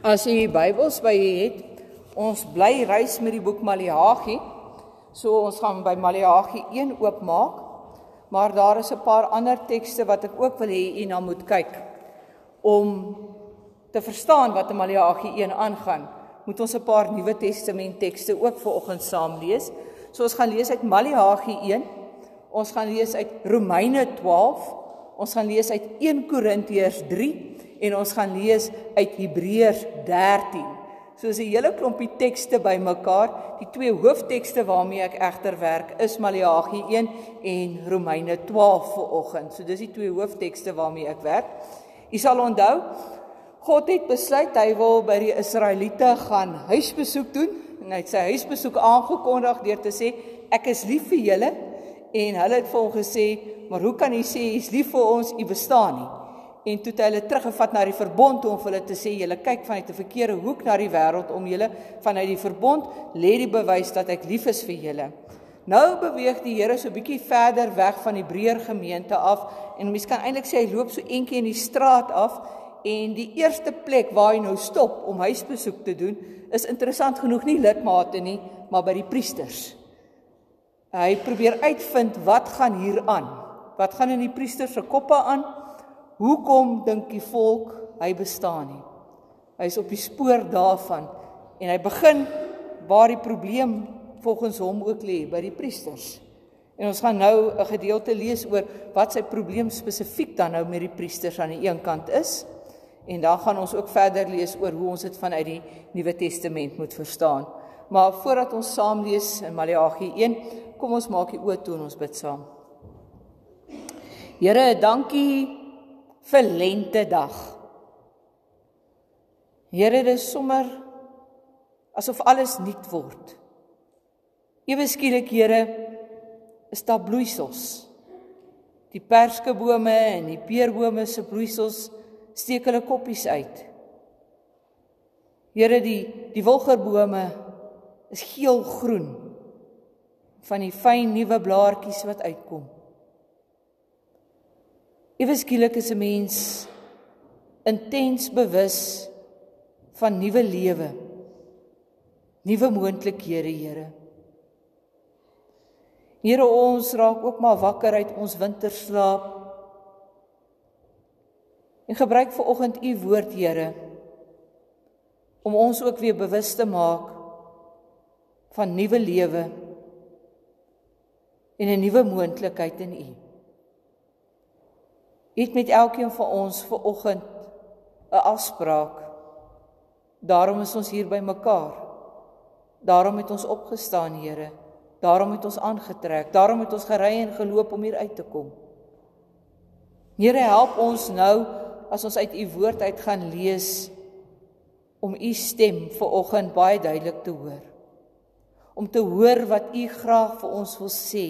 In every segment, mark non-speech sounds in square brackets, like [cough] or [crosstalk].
As jy Bybels by jou het, ons bly reis met die boek Maleagi. So ons gaan by Maleagi 1 oopmaak. Maar daar is 'n paar ander tekste wat ek ook wil hê u na moet kyk om te verstaan wat in Maleagi 1 aangaan. Moet ons 'n paar Nuwe Testament tekste ook vanoggend saam lees. So ons gaan lees uit Maleagi 1. Ons gaan lees uit Romeine 12. Ons gaan lees uit 1 Korintiërs 3 en ons gaan lees uit Hebreërs 13. So is 'n hele klompie tekste bymekaar. Die twee hooftekste waarmee ek egter werk is Maleagi 1 en Romeine 12 vir oggend. So dis die twee hooftekste waarmee ek werk. U sal onthou God het besluit hy wil by die Israeliete gaan huisbesoek doen en hy het sy huisbesoek aangekondig deur te sê ek is lief vir julle en hulle het vir hom gesê maar hoe kan jy sê jy's lief vir ons u bestaan nie en toe het hulle teruggevat na die verbond om hulle te sê julle kyk vanuit 'n verkeerde hoek na die wêreld om julle vanuit die verbond lê die bewys dat ek lief is vir julle. Nou beweeg die Here so 'n bietjie verder weg van die breër gemeente af en mens kan eintlik sê hy loop so eentjie in die straat af en die eerste plek waar hy nou stop om huisbesoek te doen is interessant genoeg nie lidmate nie, maar by die priesters. Hy probeer uitvind wat gaan hier aan. Wat gaan in die priesters se koppe aan? Hoekom dink die volk hy bestaan nie? Hy is op die spoor daarvan en hy begin waar die probleem volgens hom ook lê by die priesters. En ons gaan nou 'n gedeelte lees oor wat sy probleem spesifiek dan nou met die priesters aan die een kant is. En dan gaan ons ook verder lees oor hoe ons dit vanuit die Nuwe Testament moet verstaan. Maar voordat ons saam lees in Maleagi 1, kom ons maak die oë toe en ons bid saam. Here, dankie vir lente dag. Here, dit is sommer asof alles nuut word. Ewe skielik, Here, is daar bloeisels. Die perskebome en die peerbome se bloeisels steek hulle koppies uit. Here, die die wilgerbome is geelgroen van die fyn nuwe blaartjies wat uitkom. Ewe skielik is 'n mens intens bewus van nuwe lewe. Nuwe moontlikhede, Here. Here ons raak ook maar wakker uit ons winterslaap. En gebruik ver oggend u woord, Here, om ons ook weer bewus te maak van nuwe lewe en 'n nuwe moontlikheid in u het met elkeen van ons ver oggend 'n afspraak. Daarom is ons hier by mekaar. Daarom het ons opgestaan, Here. Daarom het ons aangetrek. Daarom het ons gery en geloop om hier uit te kom. Here, help ons nou as ons uit u woord uit gaan lees om u stem ver oggend baie duidelik te hoor. Om te hoor wat u graag vir ons wil sê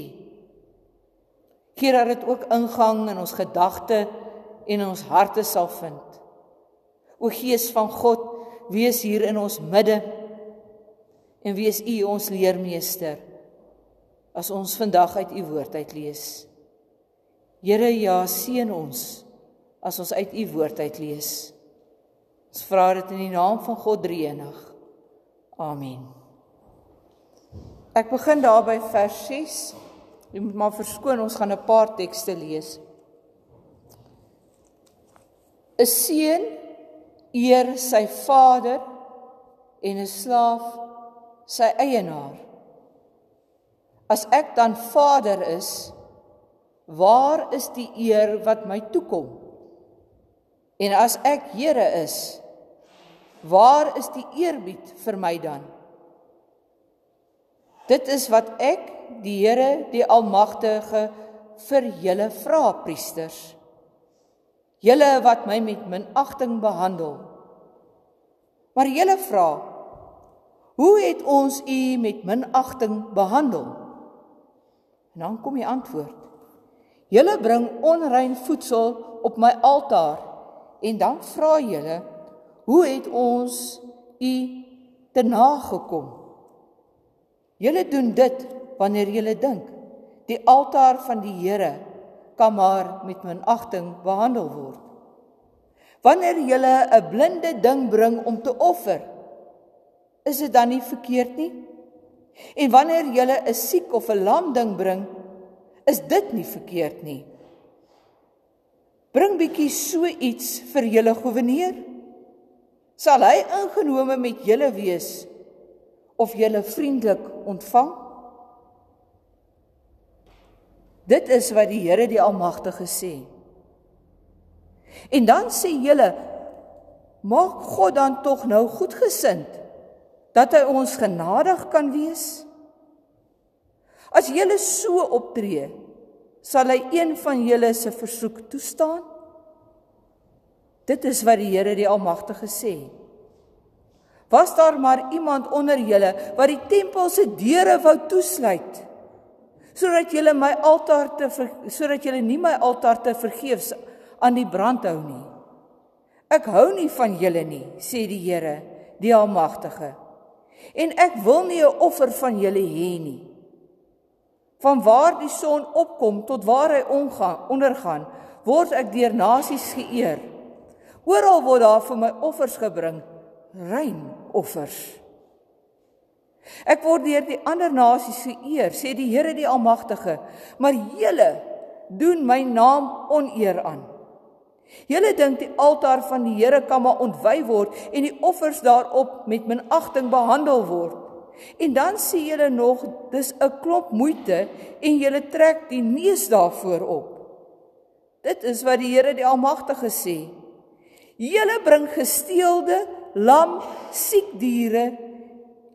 Keer dat dit ook ingang in ons gedagte en in ons harte sal vind. O Gees van God, wees hier in ons midde en wees U ons leermeester as ons vandag uit U woord uit lees. Here ja, seën ons as ons uit U woord uit lees. Ons vra dit in die naam van God Drie-enig. Amen. Ek begin daar by vers 6 Jy moet maar verskoon, ons gaan 'n paar tekste lees. 'n Seun eer sy vader en 'n slaaf sy eienaar. As ek dan vader is, waar is die eer wat my toekom? En as ek Here is, waar is die eerbied vir my dan? Dit is wat ek die Here die almagtige vir julle vra priesters. Julle wat my met minagting behandel. Maar julle vra: Hoe het ons u met minagting behandel? En dan kom die antwoord: Julle bring onrein voedsel op my altaar en dan vra julle: Hoe het ons u te nagekom? Julle doen dit wanneer julle dink die altaar van die Here kan maar met minagting behandel word. Wanneer jy 'n blinde ding bring om te offer, is dit dan nie verkeerd nie? En wanneer jy 'n siek of 'n lam ding bring, is dit nie verkeerd nie. Bring bietjie so iets vir julle goewerneur. Sal hy ingenome met julle wees of julle vriendelik ontvang? Dit is wat die Here die Almagtige sê. En dan sê julle maak God dan tog nou goedgesind dat hy ons genadig kan wees? As julle so optree, sal hy een van julle se versoek toestaan? Dit is wat die Here die Almagtige sê. Was daar maar iemand onder julle wat die tempel se deure wou toesluit sodat julle my altaar te sodat julle nie my altaar te vergeefs aan die brand hou nie. Ek hou nie van julle nie, sê die Here, die Almagtige. En ek wil nie 'n offer van julle hê nie. Van waar die son opkom tot waar hy ongaan, ondergaan, word ek deur nasies geëer. Oral word daar vir my offers gebring, rein offers. Ek word deur die ander nasies geëer, sê die Here die Almagtige, maar julle doen my naam oneer aan. Julle dink die altaar van die Here kan maar ontwy word en die offers daarop met minagting behandel word. En dan sê julle nog dis 'n klomp moeite en julle trek die neus daarvoor op. Dit is wat die Here die Almagtige sê. Julle bring gesteelde lam, siek diere.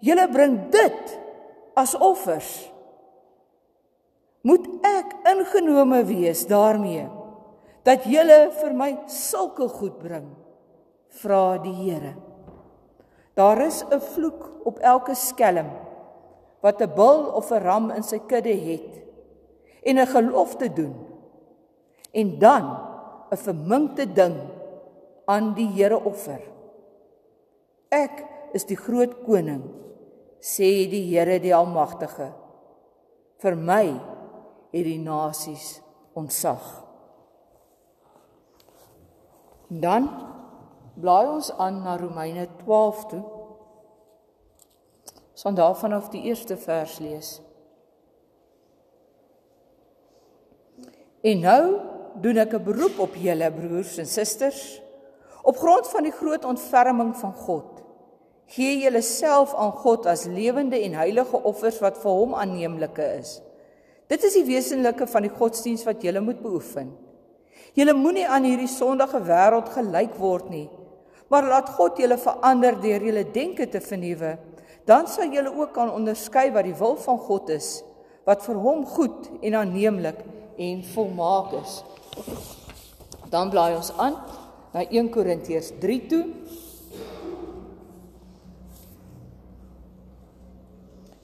Julle bring dit as offers. Moet ek ingenome wees daarmee? dat julle vir my sulke goed bring vra die Here daar is 'n vloek op elke skelm wat 'n bul of 'n ram in sy kudde het en 'n gelofte doen en dan 'n verminkte ding aan die Here offer ek is die groot koning sê die Here die almagtige vir my het die nasies ontsag Dan blaai ons aan na Romeine 12 toe. Ons gaan daarvan af die eerste vers lees. En nou doen ek 'n beroep op julle broers en susters op grond van die groot ontferming van God. Gee julleself aan God as lewende en heilige offers wat vir hom aanneemlike is. Dit is die wesenlike van die godsdiens wat julle moet beoefen. Julle moenie aan hierdie sondige wêreld gelyk word nie, maar laat God julle verander deur julle denke te vernuwe. Dan sal julle ook kan onderskei wat die wil van God is, wat vir hom goed en aanneemlik en volmaak is. Dan blaai ons aan na 1 Korintiërs 3 toe.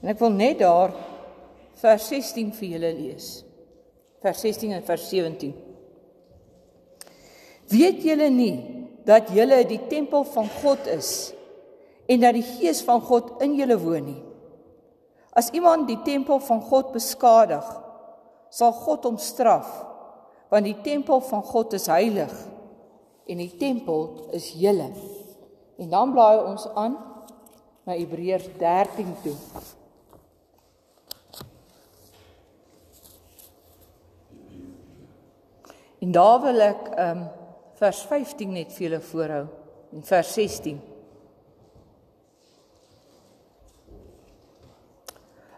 En ek wil net daar vers 16 vir julle lees. Vers 16 en vers 17. Weet julle nie dat julle die tempel van God is en dat die gees van God in julle woon nie? As iemand die tempel van God beskadig, sal God hom straf, want die tempel van God is heilig en die tempel is julle. En dan blaai ons aan na Hebreërs 13 toe. En daar wil ek ehm um, vers 15 net vir julle voorhou en vers 16.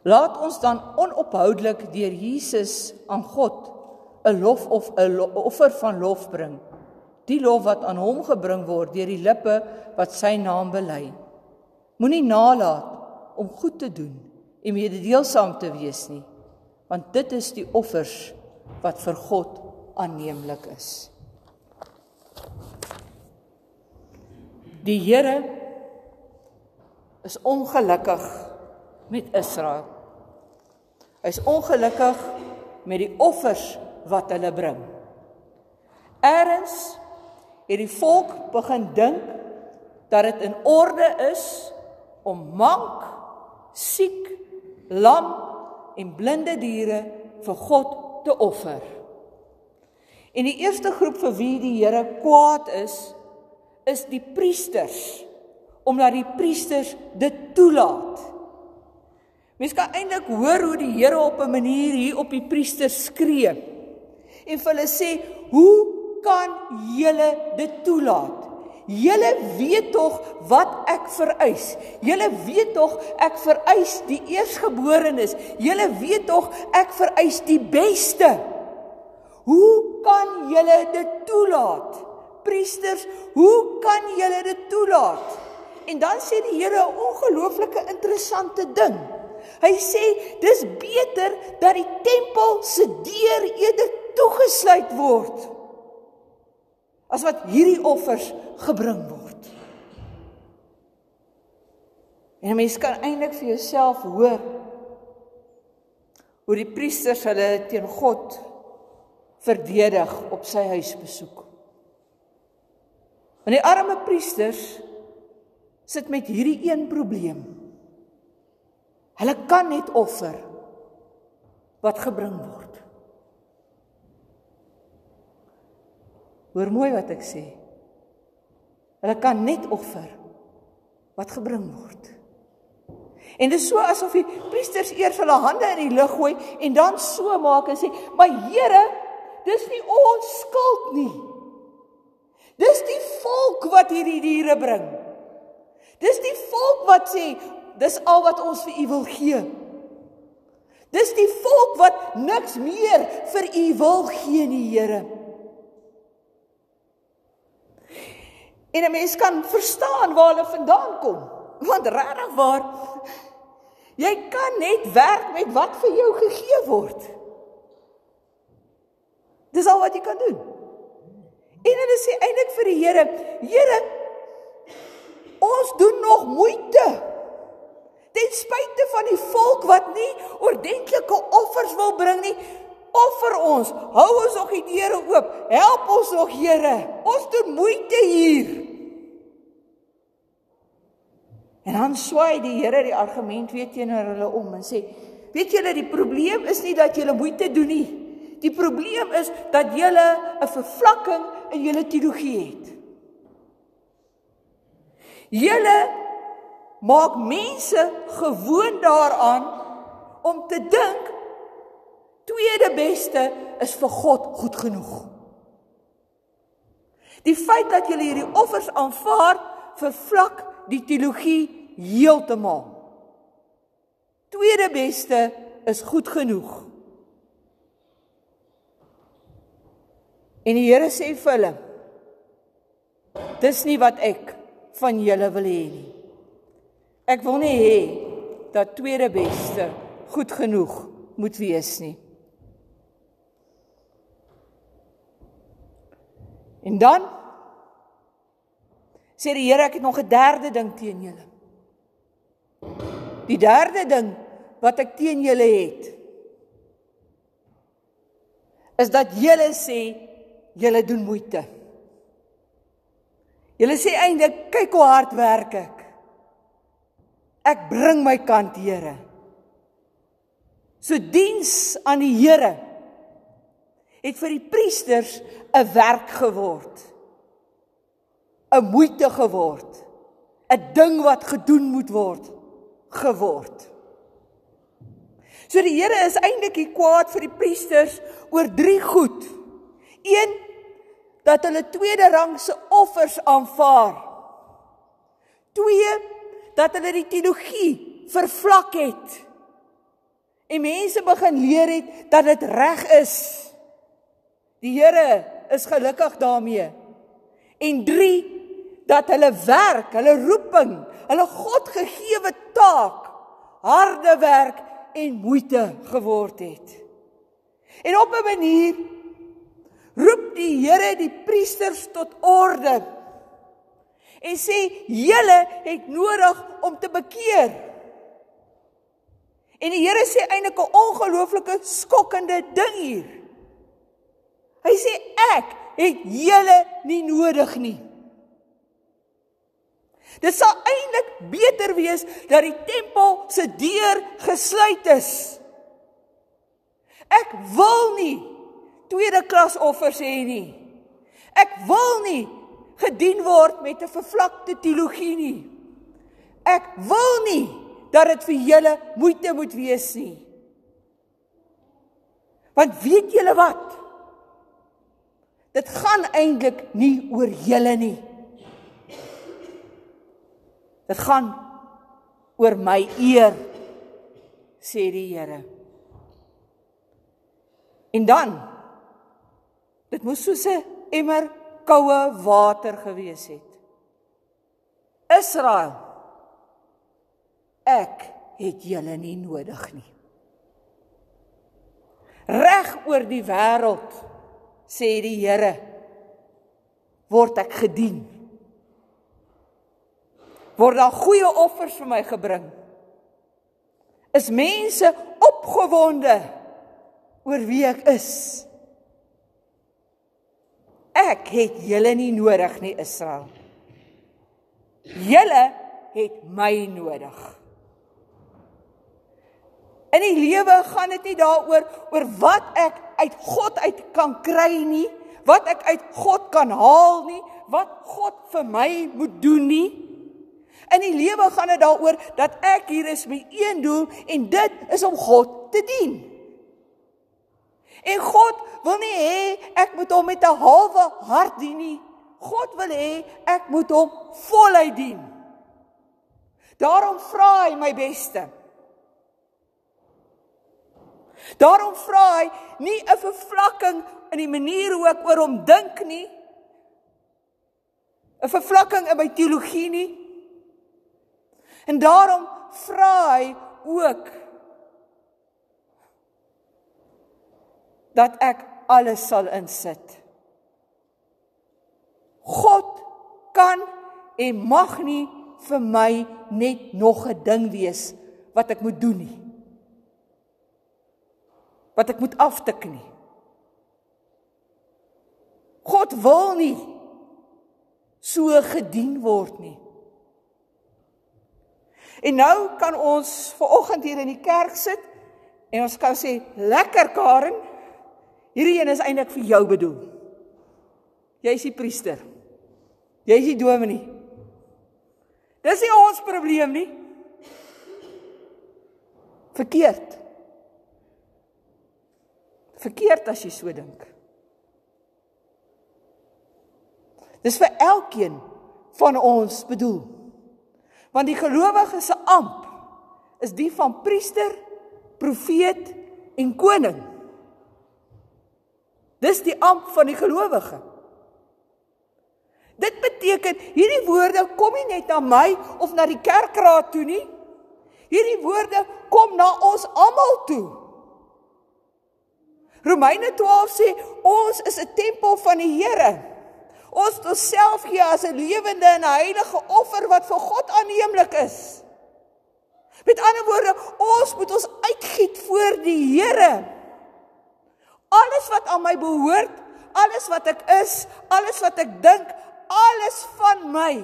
Laat ons dan onophoudelik deur Jesus aan God 'n lof of 'n offer van lof bring. Die lof wat aan hom gebring word deur die lippe wat sy naam bely. Moenie nalat om goed te doen en mededeelsaam te wees nie, want dit is die offers wat vir God aanneemlik is. Die Here is ongelukkig met Israel. Hy's ongelukkig met die offers wat hulle bring. Eerens het die volk begin dink dat dit in orde is om mank, siek, lam en blinde diere vir God te offer. En die eerste groep vir wie die Here kwaad is, is die priesters omdat die priesters dit toelaat. Mens kan eintlik hoor hoe die Here op 'n manier hier op die priesters skree. En vir hulle sê, "Hoe kan julle dit toelaat? Julle weet tog wat ek vereis. Julle weet tog ek vereis die eersgeborenes. Julle weet tog ek vereis die beste. Hoe kan julle dit toelaat? Priesters, hoe kan julle dit toelaat?" En dan sê die Here 'n ongelooflike interessante ding. Hy sê dis beter dat die tempel se deur eerder toegesluit word as wat hierdie offers gebring word. En 'n mens kan eintlik vir jouself hoor hoe die priesters hulle teen God verdedig op sy huisbesoek. Want die arme priesters sit met hierdie een probleem. Hulle kan net offer wat gebring word. Hoor mooi wat ek sê. Hulle kan net offer wat gebring word. En dit is so asof die priesters eers hulle hande in die lug gooi en dan so maak en sê: "Maar Here, dis nie ons skuld nie. Dis die volk wat hierdie diere bring. Dis die volk wat sê dis al wat ons vir u wil gee. Dis die volk wat niks meer vir u wil gee nie, Here." En 'n mens kan verstaan waar hulle vandaan kom. Want regtig waar jy kan net werk met wat vir jou gegee word. Dis al wat jy kan doen. En hulle sê eintlik vir die Here, Here, ons doen nog moeite. Ten spyte van die volk wat nie ordentlike offers wil bring nie, offer ons. Hou ons nog die deure oop. Help ons nog, Here. Ons doen moeite hier. En dan swaai die Here die argument weer teenoor hulle om en sê: "Weet julle, die probleem is nie dat julle moeite doen nie. Die probleem is dat julle 'n vervlakking in julle teologie het. Julle maak mense gewoond daaraan om te dink tweede beste is vir God goed genoeg. Die feit dat julle hierdie offers aanvaar vervlak die teologie heeltemal. Tweede beste is goed genoeg. En die Here sê vir hulle: Dis nie wat ek van julle wil hê nie. Ek wil nie hê dat tweede beste goed genoeg moet wees nie. En dan sê die Here ek het nog 'n derde ding teen julle. Die derde ding wat ek teen julle het is dat julle sê julle doen moeite. Julle sê eintlik kyk hoe hard werk ek. Ek bring my kant, Here. So diens aan die Here het vir die priesters 'n werk geword. 'n moeite geword. 'n ding wat gedoen moet word geword. So die Here is eintlik hier kwaad vir die priesters oor drie goed. 1 dat hulle tweede rangse offers aanvaar. 2 dat hulle die teologie vervlak het. En mense begin leer het dat dit reg is. Die Here is gelukkig daarmee. En 3 dat hulle werk, hulle roeping, hulle God gegeewe taak harde werk en moeite geword het. En op 'n manier die Here die priesters tot orde en sê julle het nodig om te bekeer. En die Here sê eintlik 'n ongelooflike skokkende ding hier. Hy sê ek het julle nie nodig nie. Dit sal eintlik beter wees dat die tempel se deur gesluit is. Ek wil nie tweede klas offers hê nie. Ek wil nie gedien word met 'n vervlakte teologie nie. Ek wil nie dat dit vir julle moeite moet wees nie. Want weet julle wat? Dit gaan eintlik nie oor julle nie. Dit gaan oor my eer sê die Here. En dan dit moes soos 'n emmer koue water gewees het. Israel ek het julle nie nodig nie. Reg oor die wêreld sê die Here word ek gedien. Word daar goeie offers vir my gebring. Is mense opgewonde oor wie ek is. Ek het julle nie nodig nie Israel. Julle het my nodig. In die lewe gaan dit nie daaroor oor wat ek uit God uit kan kry nie, wat ek uit God kan haal nie, wat God vir my moet doen nie. In die lewe gaan dit daaroor dat ek hier is met een doel en dit is om God te dien. En God wil nie hê ek moet hom met 'n halwe hart dien nie. God wil hê ek moet hom voluit dien. Daarom vra hy my beste. Daarom vra hy nie 'n vervlakking in die manier hoe ek oor hom dink nie. 'n Vervlakking in my teologie nie. En daarom vra hy ook dat ek alles sal insit. God kan en mag nie vir my net nog 'n ding wees wat ek moet doen nie. Wat ek moet aftik nie. God wil nie so gedien word nie. En nou kan ons ver oggend hier in die kerk sit en ons kan sê lekker Karen Hierdie een is eintlik vir jou bedoel. Jy is die priester. Jy is die dominee. Dis nie ons probleem nie. Verkeerd. Verkeerd as jy so dink. Dis vir elkeen van ons bedoel. Want die gelowige se amp is die van priester, profeet en koning. Dis die amp van die gelowige. Dit beteken hierdie woorde kom nie net na my of na die kerkraad toe nie. Hierdie woorde kom na ons almal toe. Romeine 12 sê ons is 'n tempel van die Here. Ons moet self gee as 'n lewende en heilige offer wat vir God aanneemlik is. Met ander woorde, ons moet ons uitgiet voor die Here. Alles wat aan my behoort, alles wat ek is, alles wat ek dink, alles van my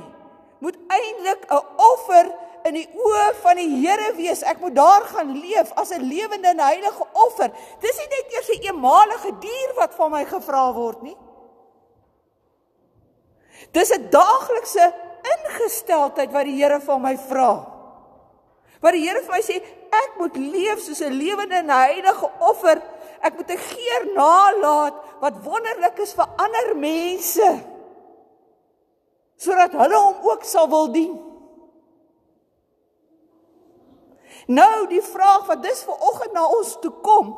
moet eintlik 'n offer in die oë van die Here wees. Ek moet daar gaan leef as 'n lewende en heilige offer. Dis nie net eers 'n eenmalige dier wat van my gevra word nie. Dis 'n daaglikse ingesteldheid wat die Here van my vra. Wat die Here vir my sê, ek moet leef soos 'n lewende en heilige offer ek moet 'n geur nalat wat wonderlik is vir ander mense sodat hulle hom ook sal wil dien. Nou die vraag wat dis ver oggend na ons toe kom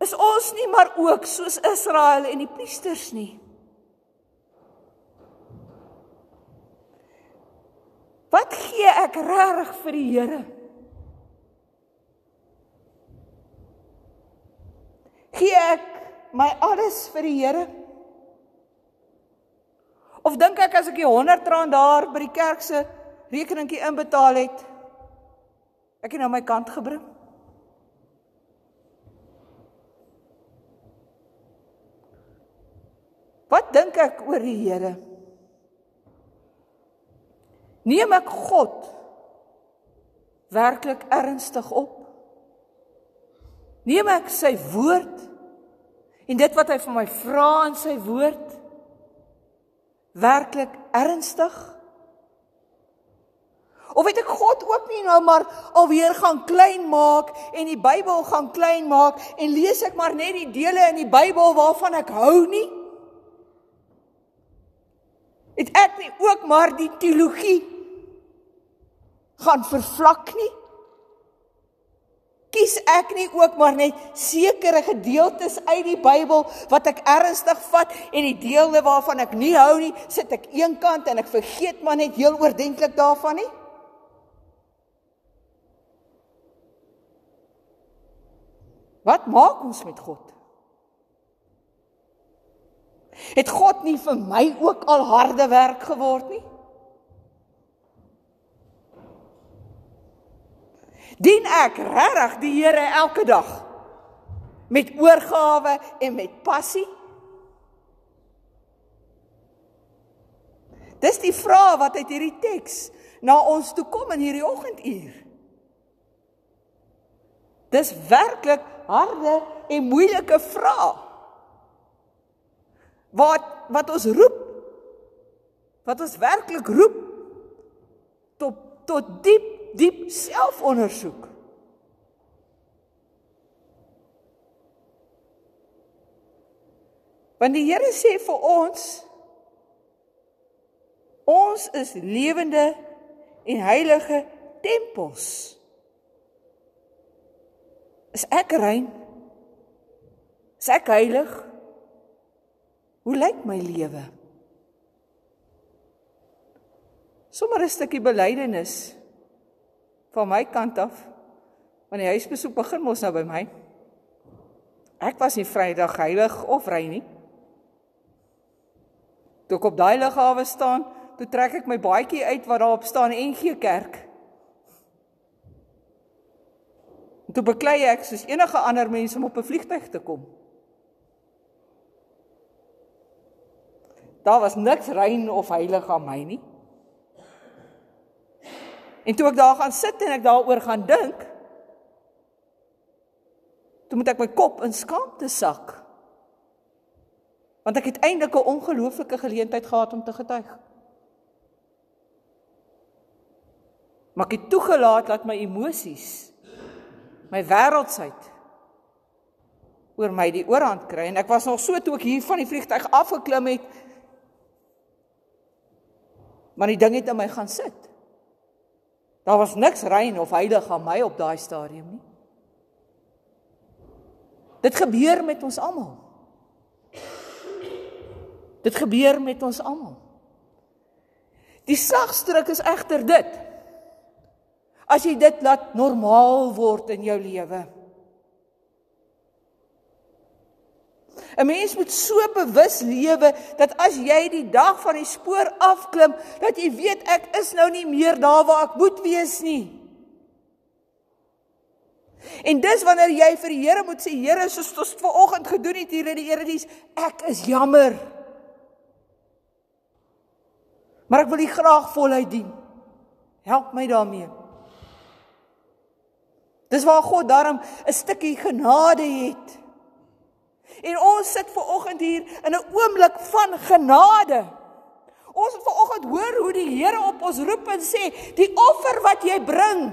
is ons nie maar ook soos Israel en die priesters nie. Wat gee ek reg vir die Here? Gee ek my alles vir die Here? Of dink ek as ek die 100 rand daar by die kerk se rekeningkie inbetaal het, ek het nou my kant gebring? Wat dink ek oor die Here? Neem ek God werklik ernstig op? Neem ek sy woord en dit wat hy vir my vra in sy woord werklik ernstig? Of het ek God ook nie nou maar alweer gaan klein maak en die Bybel gaan klein maak en lees ek maar net die dele in die Bybel waarvan ek hou nie? Het ek nie ook maar die teologie gaan vervlak nie? Kies ek nie ook maar net sekere gedeeltes uit die Bybel wat ek ernstig vat en die dele waarvan ek nie hou nie, sit ek eenkant en ek vergeet maar net heel oordentlik daarvan nie? Wat maak ons met God? Het God nie vir my ook al harde werk geword nie? Dien ek regtig die Here elke dag met oorgawe en met passie? Dis die vraag wat uit hierdie teks na ons toe kom in hierdie oggenduur. Dis werklik harde en moeilike vrae. Wat wat ons roep wat ons werklik roep tot tot diep diep selfondersoek. Want die Here sê vir ons ons is lewende en heilige tempels. Is ek rein? Is ek heilig? Hoe lyk my lewe? Sommige 'n stukkie belydenis van my kant af. Want die huisbesoek begin mos nou by my. Ek was nie Vrydag heilig of rein nie. Toe ek op daai lughawe staan, toe trek ek my baadjie uit wat daarop staan NG Kerk. En toe beklei ek soos enige ander mens om op 'n vliegtyg te kom. Daar was niks rein of heilig aan my nie. En toe ek daar gaan sit en ek daaroor gaan dink, toe moet ek my kop in skaamte sak. Want ek het eintlik 'n ongelooflike geleentheid gehad om te getuig. Maar ek het toegelaat dat my emosies my wêreldsheid oor my die oorhand kry en ek was nog so toe ek hier van die vliegtuig afgeklim het maar die ding het in my gaan sit daar was niks rein of heilig aan my op daai stadium nie. Dit gebeur met ons almal. Dit gebeur met ons almal. Die slagstryk is egter dit. As jy dit laat normaal word in jou lewe. 'n Mens moet so bewus lewe dat as jy die dag van die spoor afklim, dat jy weet ek is nou nie meer daar waar ek moet wees nie. En dis wanneer jy vir die Here moet sê, Here, soos ons vanoggend gedoen het hier in die Erediens, ek is jammer. Maar ek wil U graag voluit dien. Help my daarmee. Dis waar God daarom 'n stukkie genade het. En ons sit ver oggend hier in 'n oomblik van genade. Ons het ver oggend hoor hoe die Here op ons roep en sê, "Die offer wat jy bring,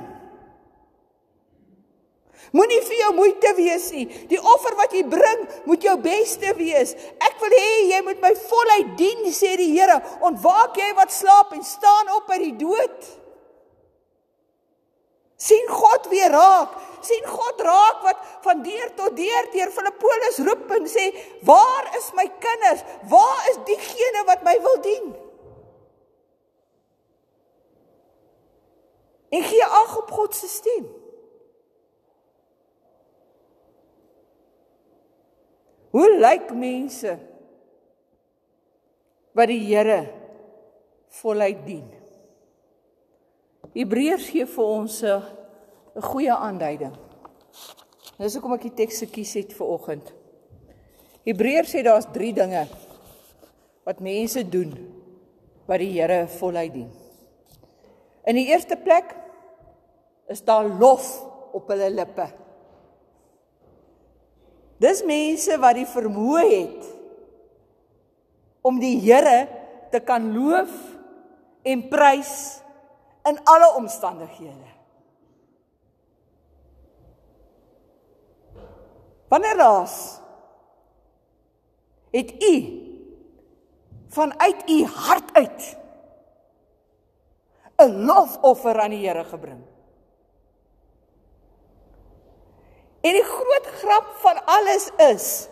moenie vir jou moeite wees nie. Die offer wat jy bring, moet jou beste wees. Ek wil hê jy moet my voluit dien," sê die Here. "Ontwaak jy wat slaap en staan op uit die dood." Sien God weer raak. sien God raak wat van deur tot deur deur Filippolis roep en sê, "Waar is my kinders? Waar is diegene wat my wil dien?" En gee ag op God se stem. Hoe lyk mense wat die Here voluit dien? Hebreërs gee vir ons 'n 'n goeie aanduiding. Dis hoekom ek die teks gekies het vir oggend. Hebreërs sê daar's 3 dinge wat mense doen wat die Here voluit dien. In die eerste plek is daar lof op hulle lippe. Dis mense wat die vermoë het om die Here te kan loof en prys in alle omstandighede. Wanneer laas het u vanuit u hart uit 'n lofoffer aan die Here gebring? En die groot grap van alles is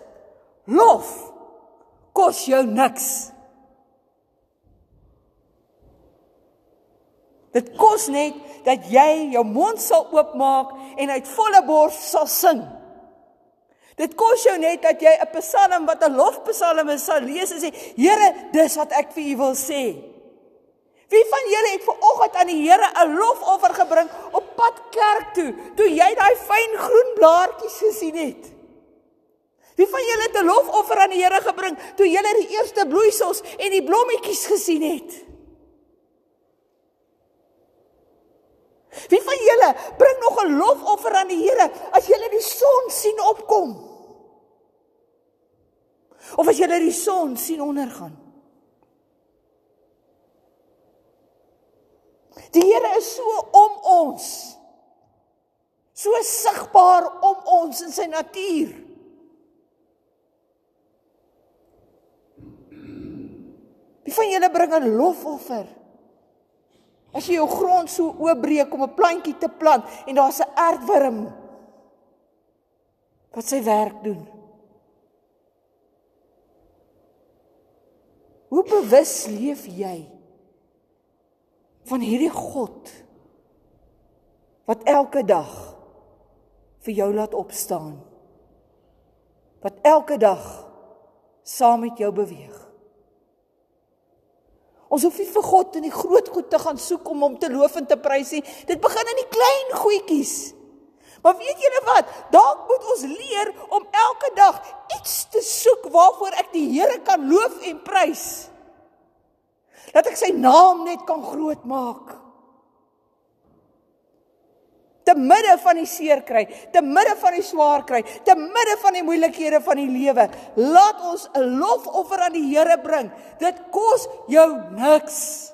lof kos jou niks. Dit kos net dat jy jou mond sal oopmaak en uit volle bors sal sing. Dit kos jou net dat jy 'n psalm wat 'n lofpsalm is sal lees en sê, Here, dis wat ek vir U wil sê. Wie van julle het ver oggend aan die Here 'n lofoffer gebring op pad kerk toe, toe jy daai fyn groen blaartjies gesien het? Wie van julle het 'n lofoffer aan die Here gebring toe jy die eerste bloeisels en die blommetjies gesien het? Wie van julle bring nog 'n lofoffer aan die Here as jy die son sien opkom? Of as jy die son sien ondergaan? Die Here is so om ons. So sigbaar om ons in sy natuur. Wie van julle bring 'n lofoffer? As jy jou grond so oopbreek om 'n plantjie te plant en daar's 'n aardwurm wat sy werk doen. Hoe bewus leef jy van hierdie God wat elke dag vir jou laat opstaan? Wat elke dag saam met jou beweeg? Ons hoef nie vir God in die groot goed te gaan soek om hom te loof en te prys nie. Dit begin in die klein goedjies. Maar weet julle wat? Dalk moet ons leer om elke dag iets te soek waarvoor ek die Here kan loof en prys. Dat ek sy naam net kan groot maak te midde van die seer kry, te midde van die swaar kry, te midde van die moeilikhede van die lewe, laat ons 'n lofoffer aan die Here bring. Dit kos jou niks.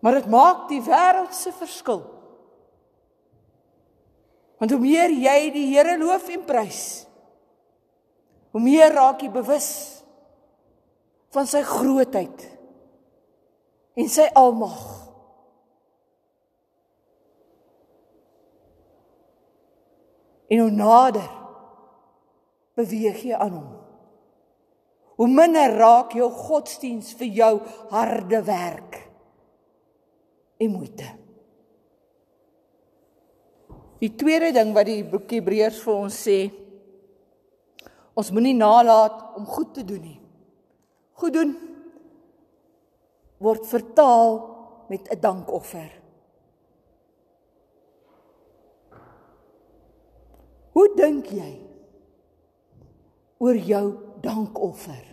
Maar dit maak die wêreld se verskil. Want hoe meer jy die Here loof en prys, hoe meer raak jy bewus van sy grootheid en sy almag. En hoe nader beweeg jy aan hom. Hoe minder raak jou godsdiens vir jou harde werk en moeite. Die tweede ding wat die boek Hebreërs vir ons sê, ons moenie nalat om goed te doen nie. Goed doen word vertaal met 'n dankoffer. Hoe dink jy oor jou dankoffer?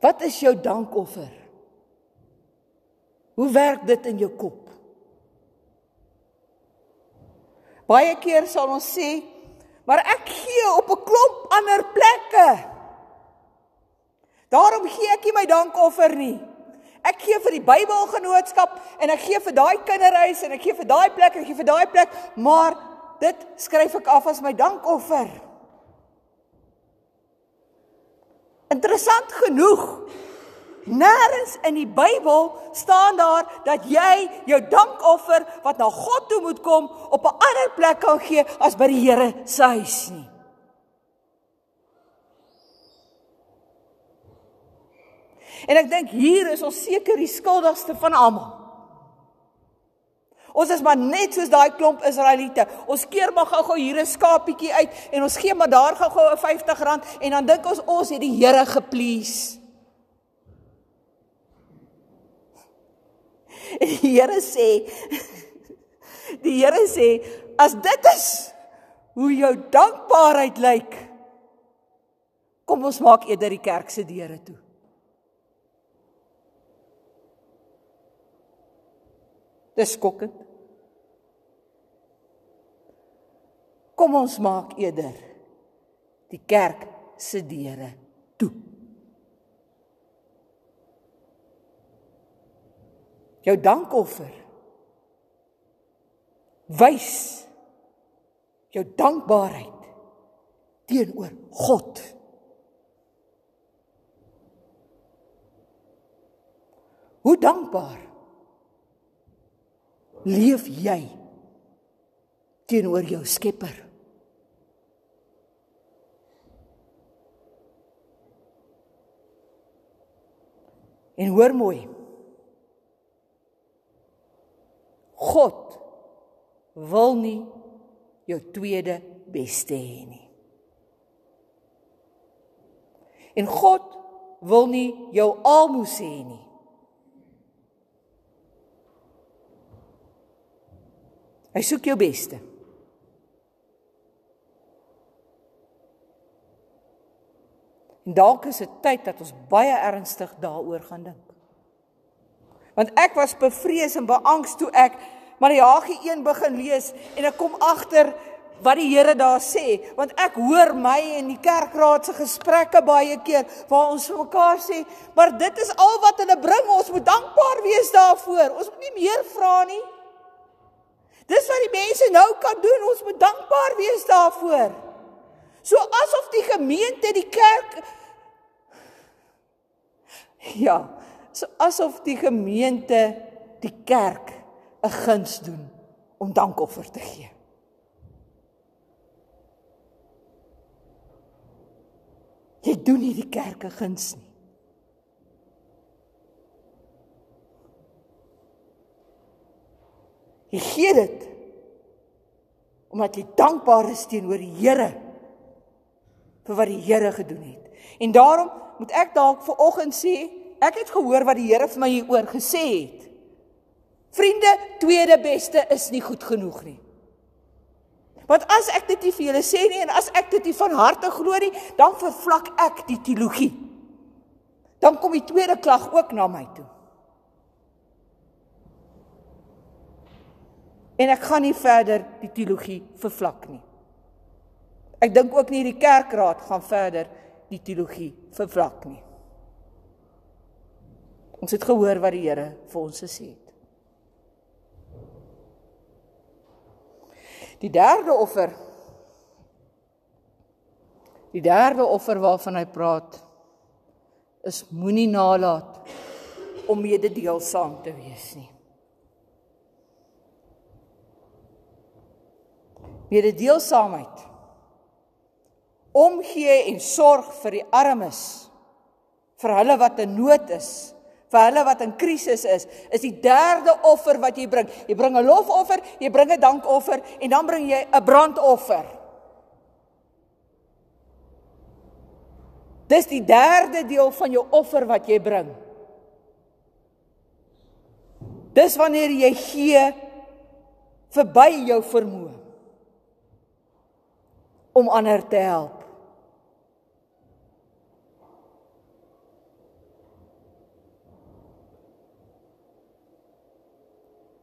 Wat is jou dankoffer? Hoe werk dit in jou kop? Baie keer sal ons sê, maar ek gee op 'n klomp ander plekke. Daarom gee ek nie my dankoffer nie. Ek gee vir die Bybelgenootskap en ek gee vir daai kinderhuis en ek gee vir daai plek en ek gee vir daai plek, maar dit skryf ek af as my dankoffer. Interessant genoeg. Nêrens in die Bybel staan daar dat jy jou dankoffer wat na God toe moet kom op 'n ander plek kan gee as by die Here se huis nie. En ek dink hier is ons seker die skuldigste van almal. Ons is maar net soos daai klomp Israeliete. Ons keer maar gou-gou hier 'n skapietjie uit en ons gee maar daar gou-gou 'n R50 en dan dink ons ons het die Here geplease. [laughs] Die Here sê [laughs] Die Here sê as dit is hoe jou dankbaarheid lyk kom ons maak eerder die kerk se deure toe. Dis skokkend. Kom ons maak eerder die kerk se deure toe. Jou dankoffer wys jou dankbaarheid teenoor God. Hoe dankbaar leef jy teenoor jou Skepper? En hoor mooi. God wil nie jou tweede beste hê nie. En God wil nie jou almoes hê nie. Hy soek jou beste. En dalk is dit tyd dat ons baie ernstig daaroor gaan dink. Want ek was bevrees en beangs toe ek Maleagi 1 begin lees en ek kom agter wat die Here daar sê, want ek hoor my en die kerkraad se gesprekke baie keer waar ons vir mekaar sê, maar dit is al wat hulle bring, ons moet dankbaar wees daarvoor. Ons moet nie meer vra nie. Dis wat die mense nou kan doen. Ons moet dankbaar wees daarvoor. So asof die gemeente, die kerk Ja, so asof die gemeente, die kerk 'n guns doen om dankoffer te gee. Jy doen nie die kerk 'n guns nie. Jy gee dit omdat jy dankbaar is teenoor die Here vir wat die Here gedoen het. En daarom moet ek dalk ver oggend sê, ek het gehoor wat die Here vir my hieroor gesê het. Vriende, tweede beste is nie goed genoeg nie. Want as ek dit nie vir julle sê nie en as ek dit nie van harte glo nie, dan vervlak ek die teologie. Dan kom die tweede klag ook na my toe. En ek gaan nie verder die teologie vervlak nie. Ek dink ook nie die kerkraad gaan verder die teologie vervlak nie. Ons het gehoor wat die Here vir ons gesê het. Die derde offer Die derde offer waarvan hy praat is moenie nalat om mededeelsaam te wees nie. Mededeelsaamheid omgee en sorg vir die armes vir hulle wat in nood is vir hulle wat in krisis is is die derde offer wat jy bring. Jy bring 'n lofoffer jy bring 'n dankoffer en dan bring jy 'n brandoffer. Dis die derde deel van jou offer wat jy bring. Dis wanneer jy gee verby jou vermoë om ander te help.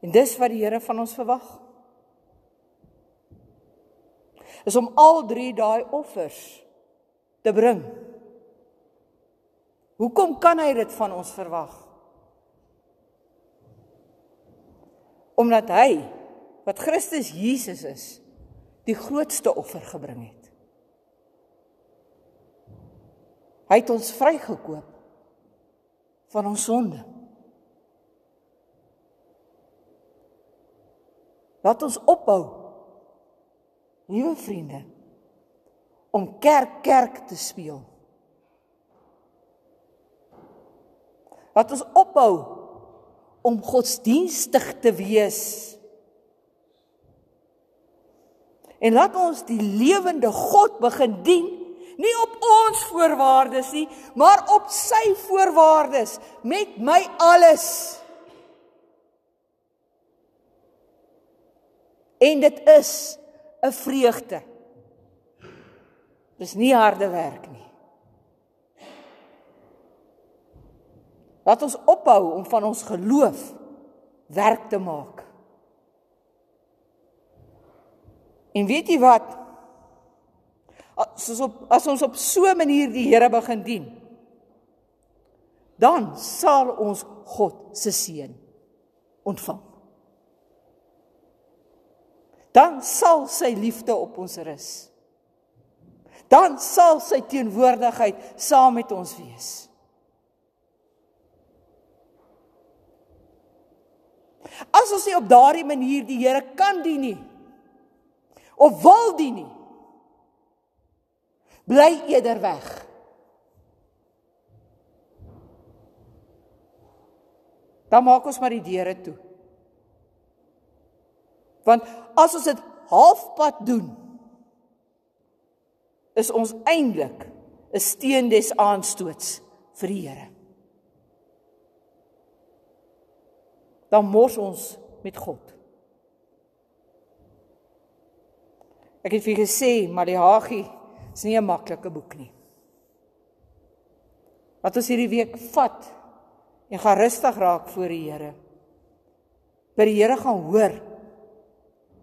En dis wat die Here van ons verwag. Is om al drie daai offers te bring. Hoekom kan hy dit van ons verwag? Omdat hy wat Christus Jesus is, die grootste offer gebring het. Hy het ons vrygekoop van ons sonde. Laat ons ophou, liewe vriende, om kerk kerk te speel. Laat ons ophou om godsdienstig te wees En laat ons die lewende God begin dien, nie op ons voorwaardes nie, maar op sy voorwaardes met my alles. En dit is 'n vreugde. Dis nie harde werk nie. Laat ons ophou om van ons geloof werk te maak. En weet jy wat? as ons op as ons op so 'n manier die Here begin dien, dan sal ons God se seën ontvang. Dan sal sy liefde op ons rus. Dan sal sy teenwoordigheid saam met ons wees. As ons nie op daardie manier die Here kan dien nie of wil dien nie, bly eerder weg. Dan maak ons maar die deure toe. Want as ons dit halfpad doen, is ons eintlik 'n steen des aanstoots vir die Here. Dan mors ons met God. Ek het vir gesê Maleagi is nie 'n maklike boek nie. Wat ons hierdie week vat en gaan rustig raak voor die Here. By die Here gaan hoor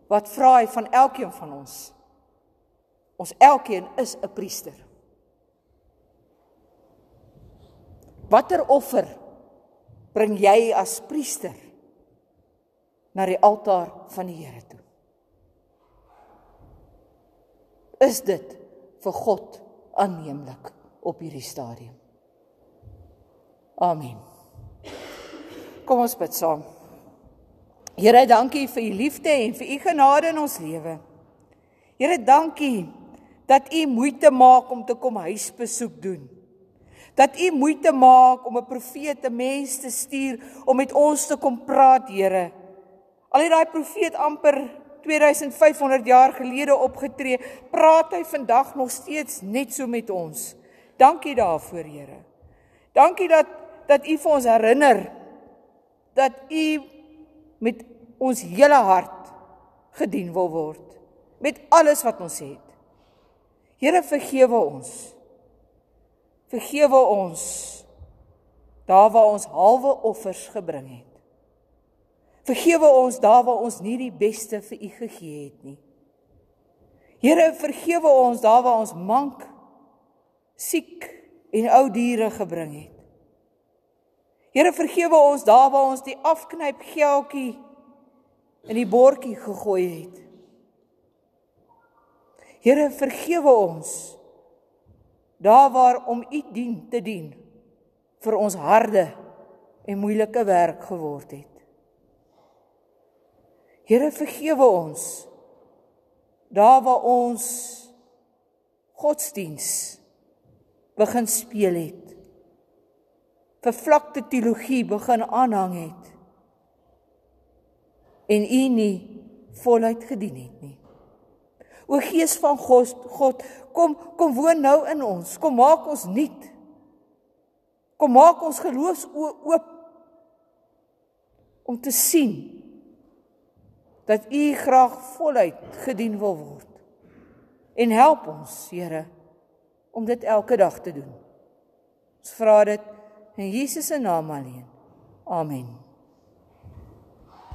wat vra hy van elkeen van ons. Ons elkeen is 'n priester. Watter offer bring jy as priester na die altaar van die Here toe? Is dit vir God aanneemlik op hierdie stadium? Amen. Kom ons bid saam. Here, dankie vir u liefde en vir u genade in ons lewe. Here, dankie dat u moeite maak om te kom huisbesoek doen. Dat u moeite maak om 'n profeet te mens te stuur om met ons te kom praat, Here. Al het daai profeet amper 2500 jaar gelede opgetree, praat hy vandag nog steeds net so met ons. Dankie daarvoor, Here. Dankie dat dat u vir ons herinner dat u met ons hele hart gedien wil word met alles wat ons het. Here vergewe ons. Vergewe ons daar waar ons halwe offers gebring het. Vergewe ons daar waar ons nie die beste vir U gegee het nie. Here vergewe ons daar waar ons mank, siek en ou diere gebring het. Here vergewe ons daar waar ons die afknyp geldjie in die bordjie gegooi het. Here vergewe ons daar waar om u dien te dien vir ons harde en moeilike werk geword het. Here vergewe ons daar waar ons godsdiens begin speel het. Vervlakte teologie begin aanhang het. En u nie voluit gedien het nie. O Gees van God, God, kom kom woon nou in ons. Kom maak ons nuut. Kom maak ons geloofs oop om te sien dat U graag voluit gedien wil word. En help ons, Here, om dit elke dag te doen. Ons vra dit in Jesus se naam alleen. Amen.